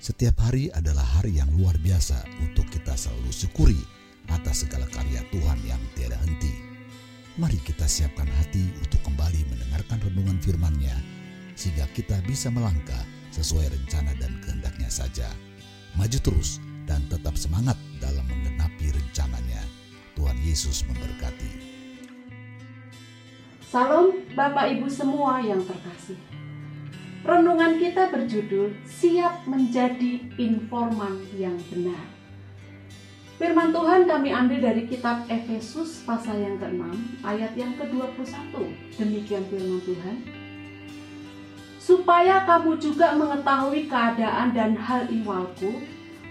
Setiap hari adalah hari yang luar biasa untuk kita selalu syukuri atas segala karya Tuhan yang tiada henti. Mari kita siapkan hati untuk kembali mendengarkan renungan firman-Nya, sehingga kita bisa melangkah sesuai rencana dan kehendaknya saja. Maju terus dan tetap semangat dalam menggenapi rencananya. Tuhan Yesus memberkati. Salam Bapak Ibu semua yang terkasih. Renungan kita berjudul Siap Menjadi Informan yang Benar. Firman Tuhan kami ambil dari kitab Efesus pasal yang ke-6 ayat yang ke-21. Demikian firman Tuhan. Supaya kamu juga mengetahui keadaan dan hal iwalku,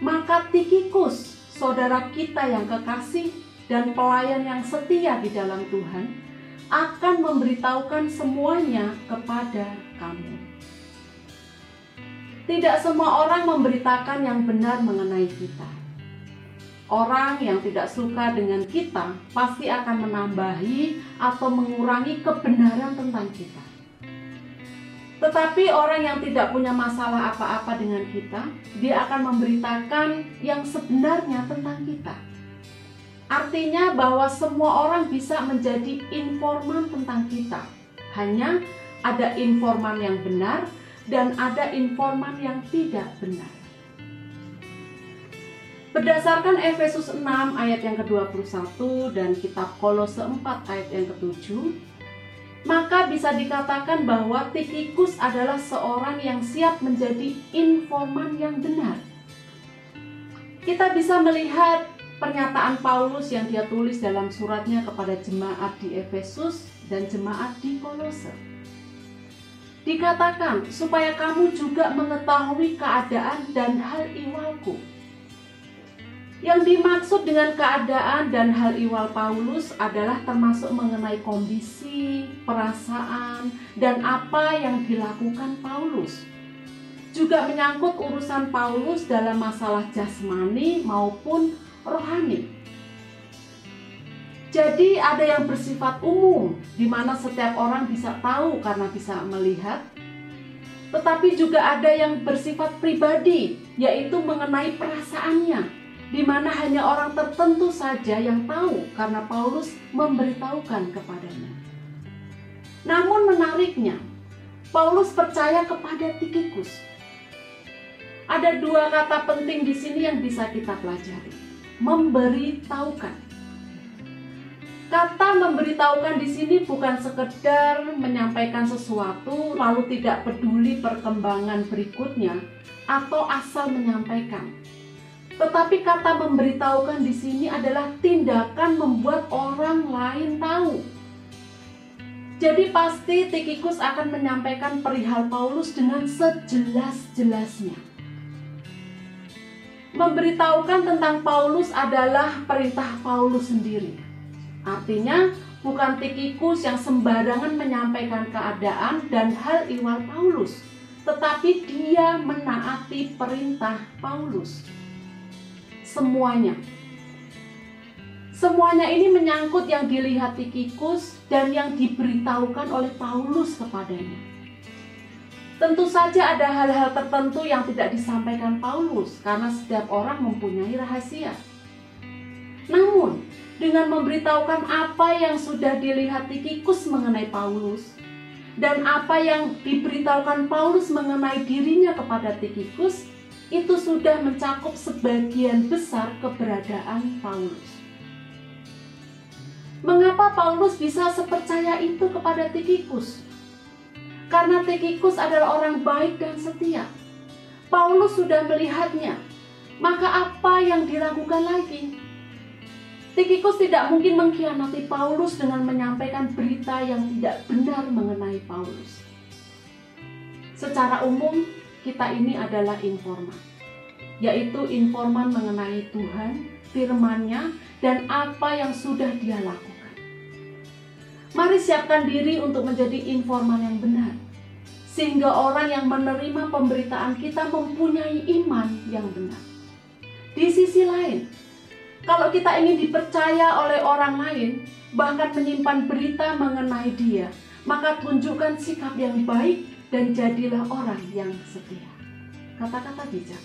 maka Tikikus, saudara kita yang kekasih dan pelayan yang setia di dalam Tuhan, akan memberitahukan semuanya kepada kamu. Tidak semua orang memberitakan yang benar mengenai kita. Orang yang tidak suka dengan kita pasti akan menambahi atau mengurangi kebenaran tentang kita. Tetapi orang yang tidak punya masalah apa-apa dengan kita, dia akan memberitakan yang sebenarnya tentang kita Artinya bahwa semua orang bisa menjadi informan tentang kita. Hanya ada informan yang benar dan ada informan yang tidak benar. Berdasarkan Efesus 6 ayat yang ke-21 dan kitab Kolose 4 ayat yang ke-7, maka bisa dikatakan bahwa Tikikus adalah seorang yang siap menjadi informan yang benar. Kita bisa melihat pernyataan Paulus yang dia tulis dalam suratnya kepada jemaat di Efesus dan jemaat di Kolose. Dikatakan supaya kamu juga mengetahui keadaan dan hal iwalku. Yang dimaksud dengan keadaan dan hal iwal Paulus adalah termasuk mengenai kondisi, perasaan, dan apa yang dilakukan Paulus juga menyangkut urusan Paulus dalam masalah jasmani maupun rohani. Jadi ada yang bersifat umum di mana setiap orang bisa tahu karena bisa melihat. Tetapi juga ada yang bersifat pribadi yaitu mengenai perasaannya di mana hanya orang tertentu saja yang tahu karena Paulus memberitahukan kepadanya. Namun menariknya, Paulus percaya kepada Tikikus. Ada dua kata penting di sini yang bisa kita pelajari memberitahukan. Kata memberitahukan di sini bukan sekedar menyampaikan sesuatu lalu tidak peduli perkembangan berikutnya atau asal menyampaikan. Tetapi kata memberitahukan di sini adalah tindakan membuat orang lain tahu. Jadi pasti Tikikus akan menyampaikan perihal Paulus dengan sejelas-jelasnya. Memberitahukan tentang Paulus adalah perintah Paulus sendiri. Artinya, bukan Tikikus yang sembarangan menyampaikan keadaan dan hal iwal Paulus, tetapi dia menaati perintah Paulus. Semuanya. Semuanya ini menyangkut yang dilihat Tikikus dan yang diberitahukan oleh Paulus kepadanya. Tentu saja ada hal-hal tertentu yang tidak disampaikan Paulus karena setiap orang mempunyai rahasia. Namun, dengan memberitahukan apa yang sudah dilihat Tikikus mengenai Paulus dan apa yang diberitahukan Paulus mengenai dirinya kepada Tikikus, itu sudah mencakup sebagian besar keberadaan Paulus. Mengapa Paulus bisa sepercaya itu kepada Tikikus? karena Tikikus adalah orang baik dan setia. Paulus sudah melihatnya, maka apa yang diragukan lagi? Tikikus tidak mungkin mengkhianati Paulus dengan menyampaikan berita yang tidak benar mengenai Paulus. Secara umum, kita ini adalah informan, yaitu informan mengenai Tuhan, firman-Nya, dan apa yang sudah dia lakukan. Mari siapkan diri untuk menjadi informan yang benar. Sehingga orang yang menerima pemberitaan kita mempunyai iman yang benar. Di sisi lain, kalau kita ingin dipercaya oleh orang lain, bahkan menyimpan berita mengenai dia, maka tunjukkan sikap yang baik dan jadilah orang yang setia. Kata-kata bijak.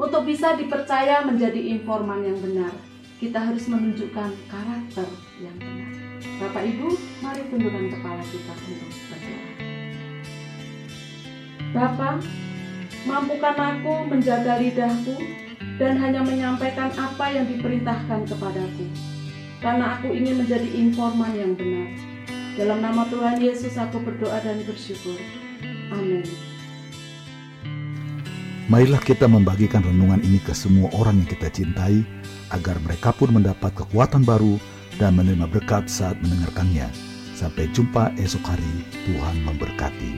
Untuk bisa dipercaya menjadi informan yang benar, kita harus menunjukkan karakter yang benar. Bapak Ibu, mari tundukkan kepala kita untuk berdoa. Bapak, mampukan aku menjaga lidahku dan hanya menyampaikan apa yang diperintahkan kepadaku. Karena aku ingin menjadi informan yang benar. Dalam nama Tuhan Yesus aku berdoa dan bersyukur. Amin. Marilah kita membagikan renungan ini ke semua orang yang kita cintai, agar mereka pun mendapat kekuatan baru dan menerima berkat saat mendengarkannya. Sampai jumpa esok hari, Tuhan memberkati.